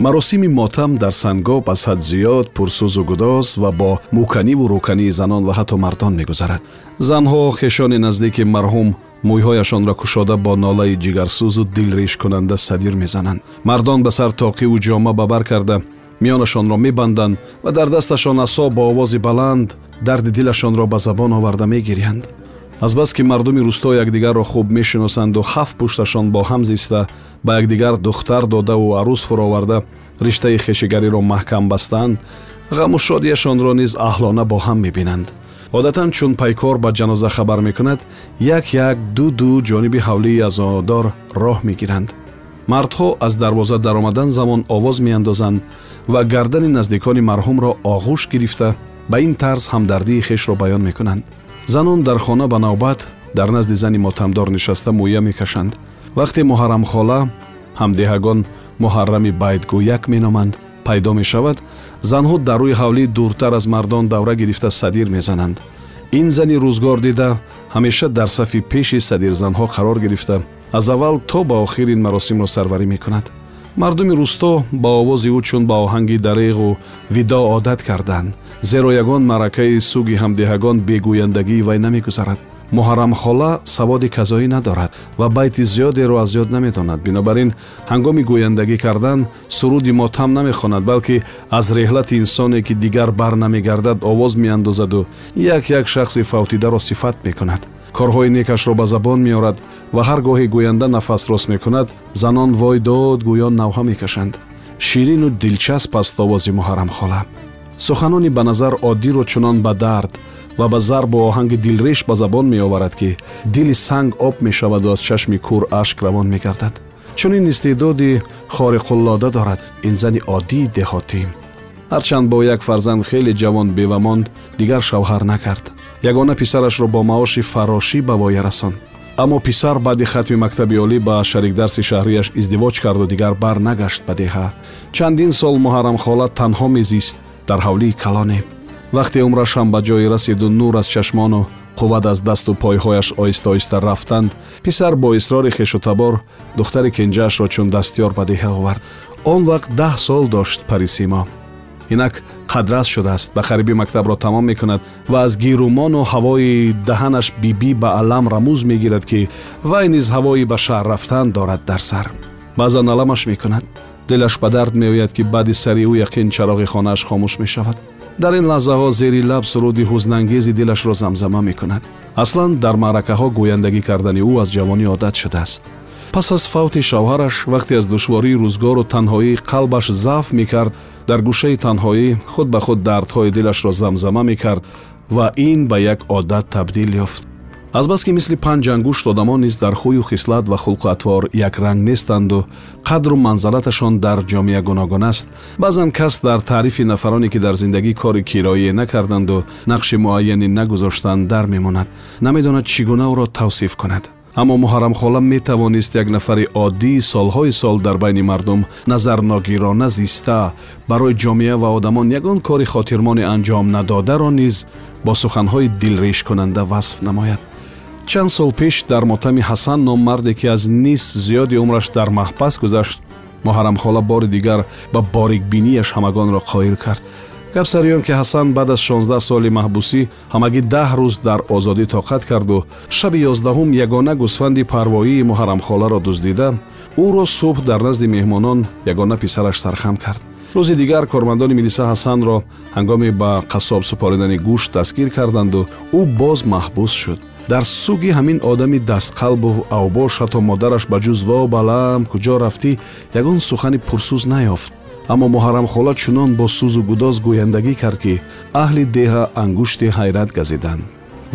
маросими мотам дар сангоб аз ҳад зиёд пурсӯзу гудоз ва бо муканиву рӯкании занон ва ҳатто мардон мегузарад. Занҳо хешони наздики марҳум мӯйҳояшонро кушода бо нолаи ҷигарсӯзу дилришкунанда садир мезананд. Мардон ба сар тоқиву ҷома ба бар карда. Миёнашонро мебанданд ва дар дасташон асо бо овози баланд дарди дилашонро ба забон оварда мегириянд азбаски мардуми рӯсто якдигарро хуб мешиносанду ҳафт пушташон бо ҳам зиста ба якдигар духтар додаву арӯз фуроварда риштаи хешигариро маҳкам бастаанд ғаму шодияшонро низ аҳлона бо ҳам мебинанд. Одатан чун пайкор ба ҷаноза хабар мекунад як як ду ду ҷониби ҳавлии азонодор роҳ мегиранд. Мардҳо аз дарвоза даромадан замон овоз меандозанд ва гардани наздикони марҳумро оғӯш гирифта ба ин тарз ҳамдардии хешро баён мекунанд занон дар хона ба навбат дар назди зани мотамдор нишаста мӯя мекашанд. Вақте муҳаррамхола ҳамдиҳагон муҳаррами байдгӯяк меноманд пайдо мешавад занҳо дар рӯи ҳавлӣ дуртар аз мардон давра гирифта садир мезананд. Ин зани рӯзгор дида ҳамеша дар сафи пеши садирзанҳо қарор гирифта. Аз аввал то ба охир ин маросимро сарварӣ мекунад мардуми рӯсто ба овози ӯ чун ба оҳанги дареғу видо одат карданд. Зеро ягон маъракаи суги ҳамдиҳагон бегӯяндагии вай намегузарад. Муҳаррамхола саводи казоӣ надорад ва байти зиёдеро аз ёд наметонад. Бинобар ин ҳангоми гӯяндагӣ кардан суруди мотам намехонад балки аз реҳлати инсоне ки дигар бар намегардад овоз меандозаду як як шахси фавтидаро сифат мекунад корҳои некашро ба забон меорад ва ҳар гоҳе гӯянда нафас рост мекунад занон вой дод гӯён навҳа мекашанд. Ширину дилчасп аст овози муҳаррамхола. Суханони ба назар оддиро чунон ба дард ва ба зарбу оҳанги дилреш ба забон меоварад ки дили санг об мешаваду аз чашми кур ашк равон мегардад. Чунин истеъдоди хориқуллода дорад ин зани оддии деҳотӣ. Ҳарчанд бо як фарзанд хеле ҷавон бева монд дигар шавҳар накард ягона писарашро бо маоши фарошӣ ба воя расонд аммо писар баъди хатми мактаби олӣ ба шарикдарси шаҳрияш издивоҷ карду дигар бар нагашт ба деҳа. Чандин сол муҳаррамхола танҳо мезист дар ҳавлии калоне. Вақте умраш ҳам ба ҷое расиду нур аз чашмону қувват аз дасту пойҳояш оҳиста оҳиста рафтанд. Писар бо исрори хешутабор духтари кенҷаашро чун дастёр ба деҳа овард. Он вақт даҳ сол дошт парисимо инак қадрас шудааст. Ба қарибӣ мактабро тамом мекунад ва аз гирумону ҳавои даҳанаш бибӣ ба алам рамӯз мегирад ки вай низ ҳавои ба шаҳр рафтан дорад дар сар. Баъзан аламаш мекунад. Дилаш ба дард меояд ки баъди сари ӯ яқин чароғи хонааш хомӯш мешавад. Дар ин лаҳзаҳо зери лаб суруди ҳузнангези дилашро замзама мекунад. Аслан дар маъракаҳо гӯяндагӣ кардани ӯ аз ҷавонӣ одат шудааст. Пас аз фавти шавҳараш вақте аз душвории рӯзгору танҳоӣ қалбаш заф мекард дар гӯшаи танҳоӣ худ ба худ дардҳои дилашро замзама мекард ва ин ба як одат табдил ёфт азбаски мисли панҷ ангушт одамон низ дар хӯю хислат ва хулқу атвор якранг нестанду қадру манзалаташон дар ҷомеа гуногун аст баъзан кас дар таърифи нафароне ки дар зиндагӣ кори кироие накарданду нақши муайяне нагузоштанд дар мемонад намедонад чӣ гуна ӯро тавсиф кунад аммо муҳаррамхола метавонист як нафари оддии солҳои сол дар байни мардум назарногирона зиста. Барои ҷомеа ва одамон ягон кори хотирмоне анҷом надодаро низ бо суханҳои дилрешкунанда васф намояд. Чанд сол пеш дар мотами ҳасан ном марде ки аз нисф зиёди умраш дар маҳбас гузашт муҳаррамхола бори дигар ба борикбинияш ҳамагонро қоил кард гап сари он ки ҳасан баъд аз шонздаҳ соли маҳбусӣ ҳамагӣ даҳ рӯз дар озодӣ тоқат карду шаби ёздаҳум ягона гӯсфанди парвоии муҳаррамхоларо дуздида ӯро субҳ дар назди меҳмонон ягона писараш сархам кард рӯзи дигар кормандони милиса ҳасанро ҳангоми ба қассоб супоридани гӯшт дастгир карданду ӯ боз маҳбус шуд дар суги ҳамин одами дастқалбу авбош ҳатто модараш ба ҷуз во балам куҷо рафтӣ ягон сухани пурсӯз наёфт аммо муҳаррамхола чунон бо сӯзу гудоз гӯяндагӣ кард ки аҳли деҳа ангушти ҳайрат газиданд.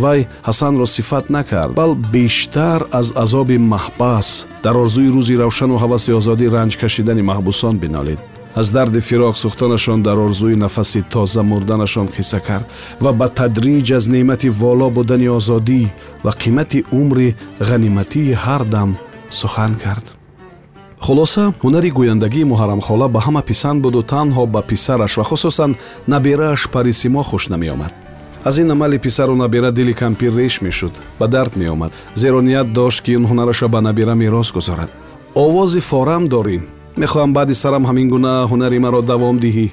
Вай ҳасанро сифат накард бал бештар аз азоби маҳбас. Дар орзуи рӯзи равшану ҳаваси озодӣ ранҷ кашидани маҳбусон бинолид аз дарди фироқ сӯхтанашон дар орзуи нафаси тоза мурданашон қисса кард ва ба тадриҷ аз неъмати воло будани озодӣ ва қимати умри ғаниматии ҳар дам сухан кард хулоса ҳунари гӯяндагии муҳаррамхола ба ҳама писанд буду танҳо ба писараш ва хусусан наберааш парисимо хуш намеомад. Аз ин амали писару набера дили кампир реш мешуд ба дард меомад зеро ният дошт ки ин ҳунараша ба набера мерос гузорад. Овози форам дорем. Мехоҳам баъди сарам ҳамин гуна ҳунари маро давом диҳӣ.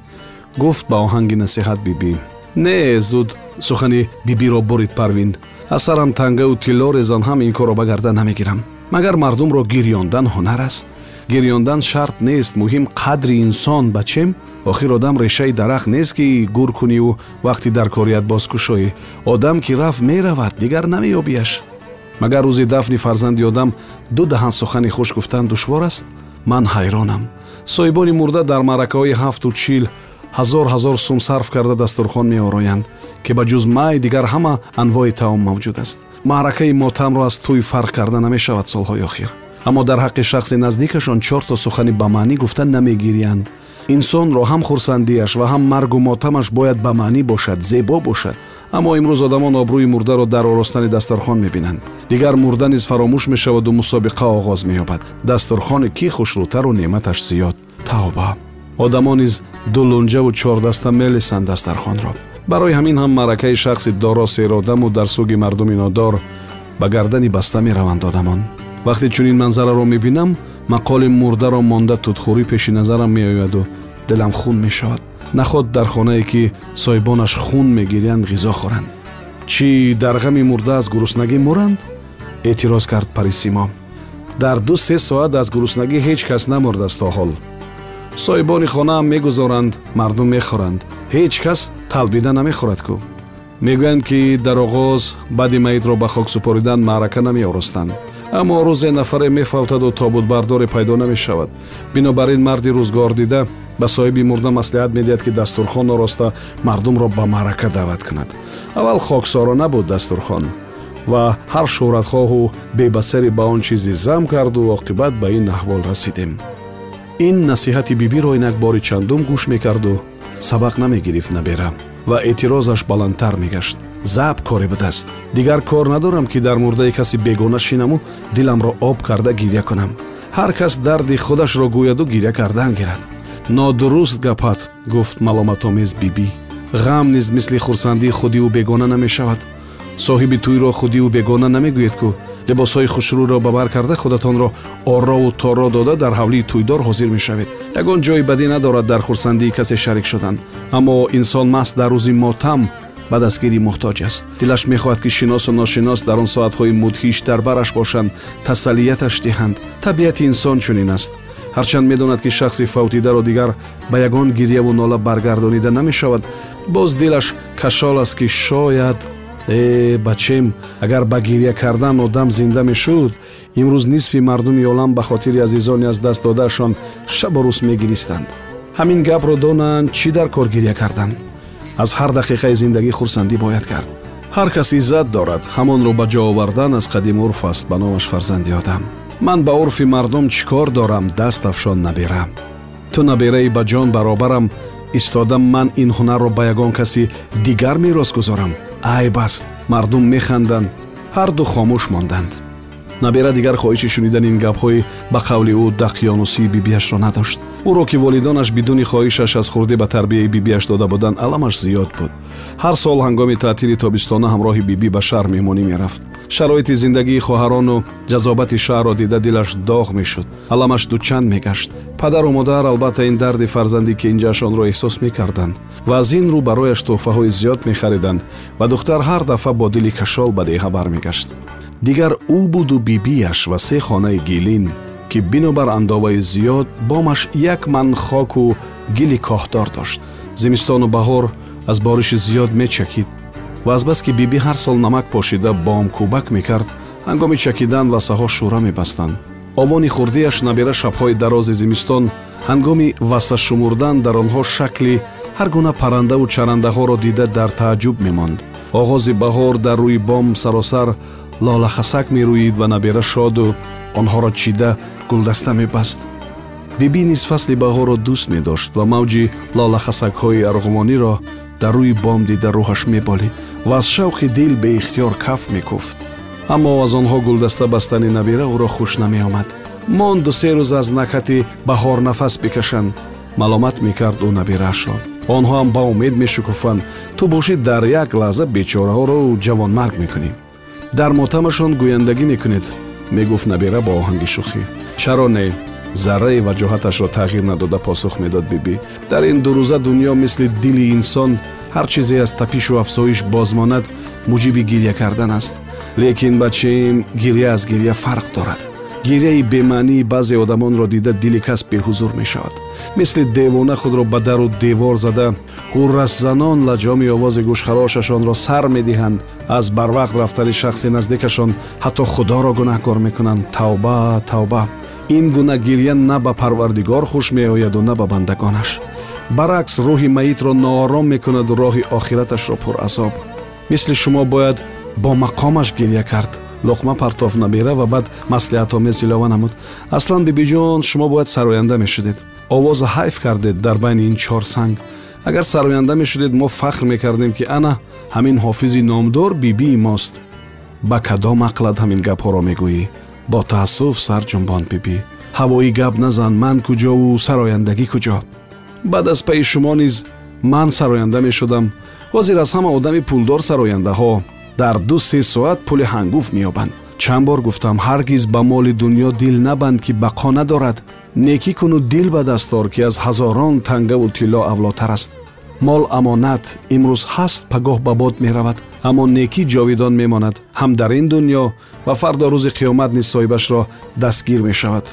Гуфт ба оҳанги насиҳат бибӣ не зуд сухани бибиро бурид парвин. Аз сарам тангаву тилло резан ҳам ин корро ба гарда намегирам. Магар мардумро гирёндан ҳунар аст гирёндан шарт нест. Муҳим қадри инсон ба чем охир одам решаи дарахт нест ки гур куниву вақти дар корият бозкушоӣ. Одам ки рафт меравад дигар намеёбияш магар рӯзи дафни фарзанди одам ду даҳан сухани хуш гуфтан душвор аст ман ҳайронам. Соҳибони мурда дар маъракаҳои ҳафту чил ҳазор ҳазор сум сарф карда дастурхон меороянд ки ба ҷуз май дигар ҳама анвои таом мавҷуд аст. Маъракаи мотамро аз тӯй фарқ карда намешавад солҳои охир аммо дар ҳаққи шахси наздикашон чор то сухани ба маънӣ гуфта намегириянд инсонро ҳам хурсандиаш ва ҳам маргу мотамаш бояд ба маънӣ бошад зебо бошад аммо имрӯз одамон обрӯи мурдаро дар оростани дастархон мебинанд дигар мурда низ фаромӯш мешаваду мусобиқа оғоз меёбад дастархони ки хушрӯтару неъматаш зиёд тавба одамон низ дулунҷаву чордаста мелисанд дастархонро барои ҳамин ҳам маъракаи шахси доро серодаму дар суги мардуми нодор ба гардани баста мераванд одамон вақте чунин манзараро мебинам мақоли мурдаро монда тутхӯрӣ пеши назарам меояду. Дилам хун мешавад. Наход дар хонае ки соҳибонаш хун мегирянд ғизо хӯранд чӣ дар ғами мурда аз гуруснагӣ муранд эътироз кард парисимо дар ду се соат аз гуруснагӣ ҳеҷ кас намурдааст то ҳол соҳибони хонаам мегузоранд мардум мехӯранд ҳеҷ кас талбида намехӯрад кӯ мегӯянд ки дар оғоз баъди маитро ба хок супоридан маърака намеоростанд аммо рӯзе нафаре мефавтаду тобутбардоре пайдо намешавад. Бинобар ин марди рӯзгордида ба соҳиби мурда маслиҳат медиҳад ки дастурхон ороста мардумро ба маърака даъват кунад. Аввал хоксорона буд дастурхон ва ҳар шӯҳратхоҳу бебасаре ба он чизе зам карду оқибат ба ин аҳвол расидем. Ин насиҳати бибиро инак бори чандум гӯш мекарду сабақ намегирифт набера ва эътирозаш баландтар мегашт заб коре будааст дигар кор надорам ки дар мурдаи каси бегона шинаму диламро об карда гирья кунам ҳар кас дарди худашро гӯяду гирья кардан гирад нодуруст гапат гуфт маломатомез бибӣ ғам низ мисли хурсандии худиву бегона намешавад соҳиби тӯйро худиву бегона намегӯед кӯ либосҳои хушрӯро ба бар карда худатонро оррову торо дода дар ҳавлии тӯйдор ҳозир мешавед ягон ҷои бадӣ надорад дар хурсандии касе шарик шудан аммо инсон маст дар рӯзи мотам ба дастгирӣ муҳтоҷ аст. Дилаш мехоҳад ки шиносу ношинос дар он соатҳои мудҳиш дар бараш бошанд тасаллияташ диҳанд. Табиати инсон чунин аст. Ҳарчанд медонад ки шахси фавтидаро дигар ба ягон гирьяву нола баргардонида намешавад. Боз дилаш кашол аст ки шояд э бачем агар ба гирья кардан одам зинда мешуд имрӯз нисфи мардуми олам ба хотири азизони аз даст додаашон шабу рӯз мегиристанд. Ҳамин гапро донанд чӣ дар кор гирья кардан аз ҳар дақиқаи зиндагӣ хурсандӣ бояд кард. Ҳар кас иззат дорад ҳамонро ба ҷо овардан аз қадим урф аст ба номаш фарзанди одам. Ман ба урфи мардум чӣ кор дорам даст афшон набера ту набераи ба ҷон баробарам истодам ман ин ҳунарро ба ягон каси дигар мерос гузорам. Айб аст мардум механданд ҳарду хомӯш монданд набера дигар хоҳиши шунидани ин гапҳои ба қавли ӯ дақёнусии бибиашро надошт. ӯро ки волидонаш бидуни хоҳишаш аз хурдӣ ба тарбияи бибиаш дода буданд аламаш зиёд буд. ҳар сол ҳангоми таътили тобистона ҳамроҳи бибӣ ба шаҳр меҳмонӣ мерафт. шароити зиндагии хоҳарону ҷазобати шаҳрро дида дилаш доғ мешуд. аламаш дучанд мегашт. падару модар албатта ин дарди фарзанди кенҷаашонро эҳсос мекарданд ва аз ин рӯ барояш тӯҳфаҳои зиёд мехариданд ва духтар ҳар дафъа бо дили кашол ба деҳа бармегашт дигар ӯ буду бибиаш ва се хонаи гилин ки бинобар андоваи зиёд бомаш як ман хоку гили коҳдор дошт. Зимистону баҳор аз бориши зиёд мечакид ва азбас ки бибӣ ҳар сол намак пошида бом кӯбак мекард ҳангоми чакидан васаҳо шӯра мебастанд. Овони хурдиаш набера шабҳои дарози зимистон ҳангоми васа шумурдан дар онҳо шакли ҳар гуна паррандаву чарандаҳоро дида дар тааҷҷуб мемонд. Оғози баҳор дар рӯи бом саросар лолахасак мерӯид ва набера шоду онҳоро чида гулдаста мебаст бибӣ низ фасли баҳорро дӯст медошт ва мавҷи лолахасакҳои арғумониро дар рӯи бом дида рӯҳаш меболид ва аз шавқи дил беихтиёр каф мекуфт. Аммо аз онҳо гулдаста бастани набира ӯро хуш намеомад. Монду се рӯз аз накати баҳор нафас бикашанд. Маломат мекард ӯ набираашро онҳоам ба умед мешукуфанд ту бошӣ дар як лаҳза бечораҳоро ҷавонмарг мекунӣ дар мотамашон гӯяндагӣ мекунед. Мегуфт набира бо оҳанги шӯхӣ. Чаро не? Зарраи ваҷоҳаташро тағйир надода посух медод бибӣ дар ин дурӯза дунё мисли дили инсон ҳар чизе аз тапишу афзоиш бозмонад муҷиби гирья кардан аст. Лекин бачаем гирья аз гирья фарқ дорад гирьяи бемаънии баъзе одамонро дида дили кас беҳузур мешавад. Мисли девона худро ба дару девор зада ҳуррасзанон лаҷоми овози гӯшхарошашонро сар медиҳанд. аз барвақт рафтани шахси наздикашон ҳатто худоро гунаҳкор мекунанд. Тавба тавба. Ин гуна гирья на ба парвардигор хуш меояду на ба бандагонаш. Баръакс рӯҳи маитро ноором мекунаду роҳи охираташро пуразоб мисли шумо бояд бо мақомаш гирья кард луқма партоф набира ва баъд маслиҳатомез илова намуд аслан бибиҷон шумо бояд сароянда мешудед овоза ҳайф кардед дар байни ин чор санг агар сароянда мешудед мо фахр мекардем ки ана ҳамин ҳофизи номдор бибии мост ба кадом ақлат ҳамин гапҳоро мегӯӣ бо таассуф сар ҷунбонд бибӣ ҳавоӣ гап назан ман куҷову сарояндагӣ куҷо баъд аз пайи шумо низ ман сароянда мешудам ҳозир аз ҳама одами пулдор сарояндаҳо дар ду се соат пули ҳангуф меёбанд. Чанд бор гуфтам ҳаргиз ба моли дуньё дил набанд ки бақо надорад. Некӣ куну дил ба дастор ки аз ҳазорон тангаву тилло авлотар аст. Мол амонат имрӯз ҳаст пагоҳ ба бод меравад аммо некӣ ҷовидон мемонад. Ҳам дар ин дуньё ва фардо рӯзи қиёмат низ соҳибашро дастгир мешавад.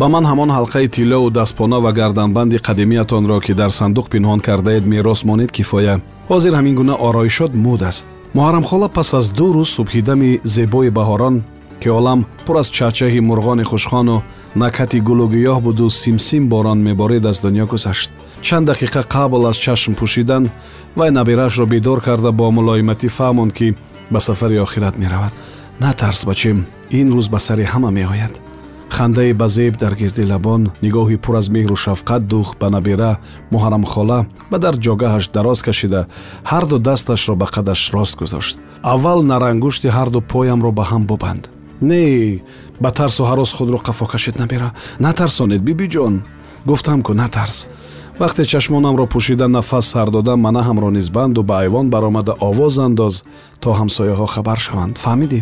Ба ман ҳамон ҳалқаи тиллову дастпона ва гарданбанди қадимиятонро ки дар сандуқ пинҳон кардаед мерос монед кифоя. Ҳозир ҳамин гуна ороишот муд аст муҳаррамхола пас аз ду рӯз субҳидами зебои баҳорон ки олам пур аз чарчаҳи мурғони хушхону накати гулугиёҳ буду симсим борон меборид аз дуньё гузашт. Чанд дақиқа қабл аз чашм пӯшидан вай набираашро бидор карда бо мулоиматӣ фаҳмонд ки ба сафари охират меравад. Натарс бачем ин рӯз ба сари ҳама меояд хандаи базеб дар гирди лабон нигоҳи пур аз меҳру шафқат духт ба набира муҳаррамхола ба дар ҷогаҳаш дароз кашида ҳарду дасташро ба қадаш рост гузошт. Аввал нарангушти ҳарду поямро ба ҳам бубанд. Не ба тарсу ҳарос худро қафо кашид набира натарсонед бибиҷон гуфтам ку натарс. Вақте чашмонамро пӯшида нафас сар додам манаҳамро низ банду ба айвон баромада овоз андоз то ҳамсояҳо хабар шаванд. Фаҳмидӣ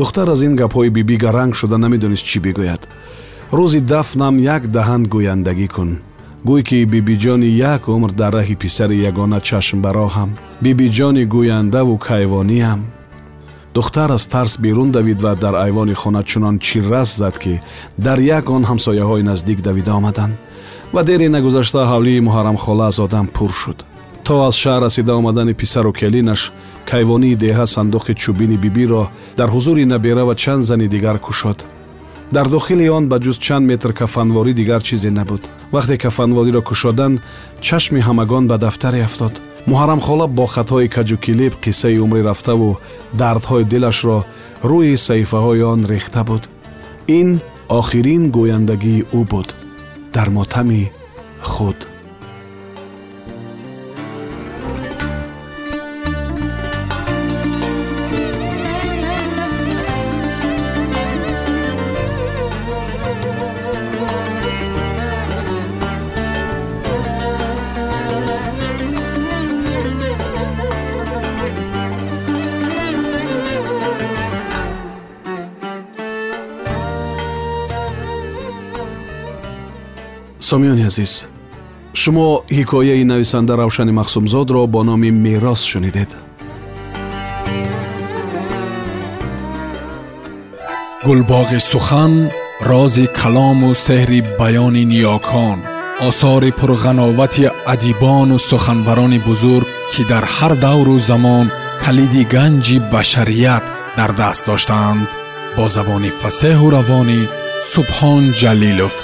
духтар аз ин гапҳои бибӣ гаранг шуда намедонист чӣ бигӯяд. Рӯзи дафнам як даҳан гӯяндагӣ кун. Гӯй ки бибиҷони як умр дар раҳи писари ягона чашмбароҳам бибиҷони гӯяндаву кайвониам духтар аз тарс берун давид ва дар айвони хона чунон чиррас зад ки дар як он ҳамсояҳои наздик давида омаданд. Ва дере нагузашта ҳавлии муҳаррамхола аз одам пур шуд то аз шаҳр расида омадани писару келинаш кайвонии деҳа сандуқи чӯбини бибиро дар ҳузури набера ва чанд зани дигар кушод. Дар дохили он ба ҷуз чанд метр кафанворӣ дигар чизе набуд. Вақте кафанвориро кушоданд чашми ҳамагон ба дафтаре афтод муҳаррамхола бо хатҳои каҷукилеб қиссаи умри рафтаву дардҳои дилашро рӯи саҳифаҳои он рехта буд. Ин охирин гӯяндагии ӯ буд. Дар мотами худ сомиёни азиз шумо ҳикояи нависанда равшани махсумзодро бо номи мерос шунидед гулбоғи сухан рози калому сеҳри баёни ниёкон осори пурғановати адибону суханварони бузург ки дар ҳар давру замон калиди ганҷи башарият дар даст доштаанд бо забони фасеҳу равонӣ субҳон ҷалилов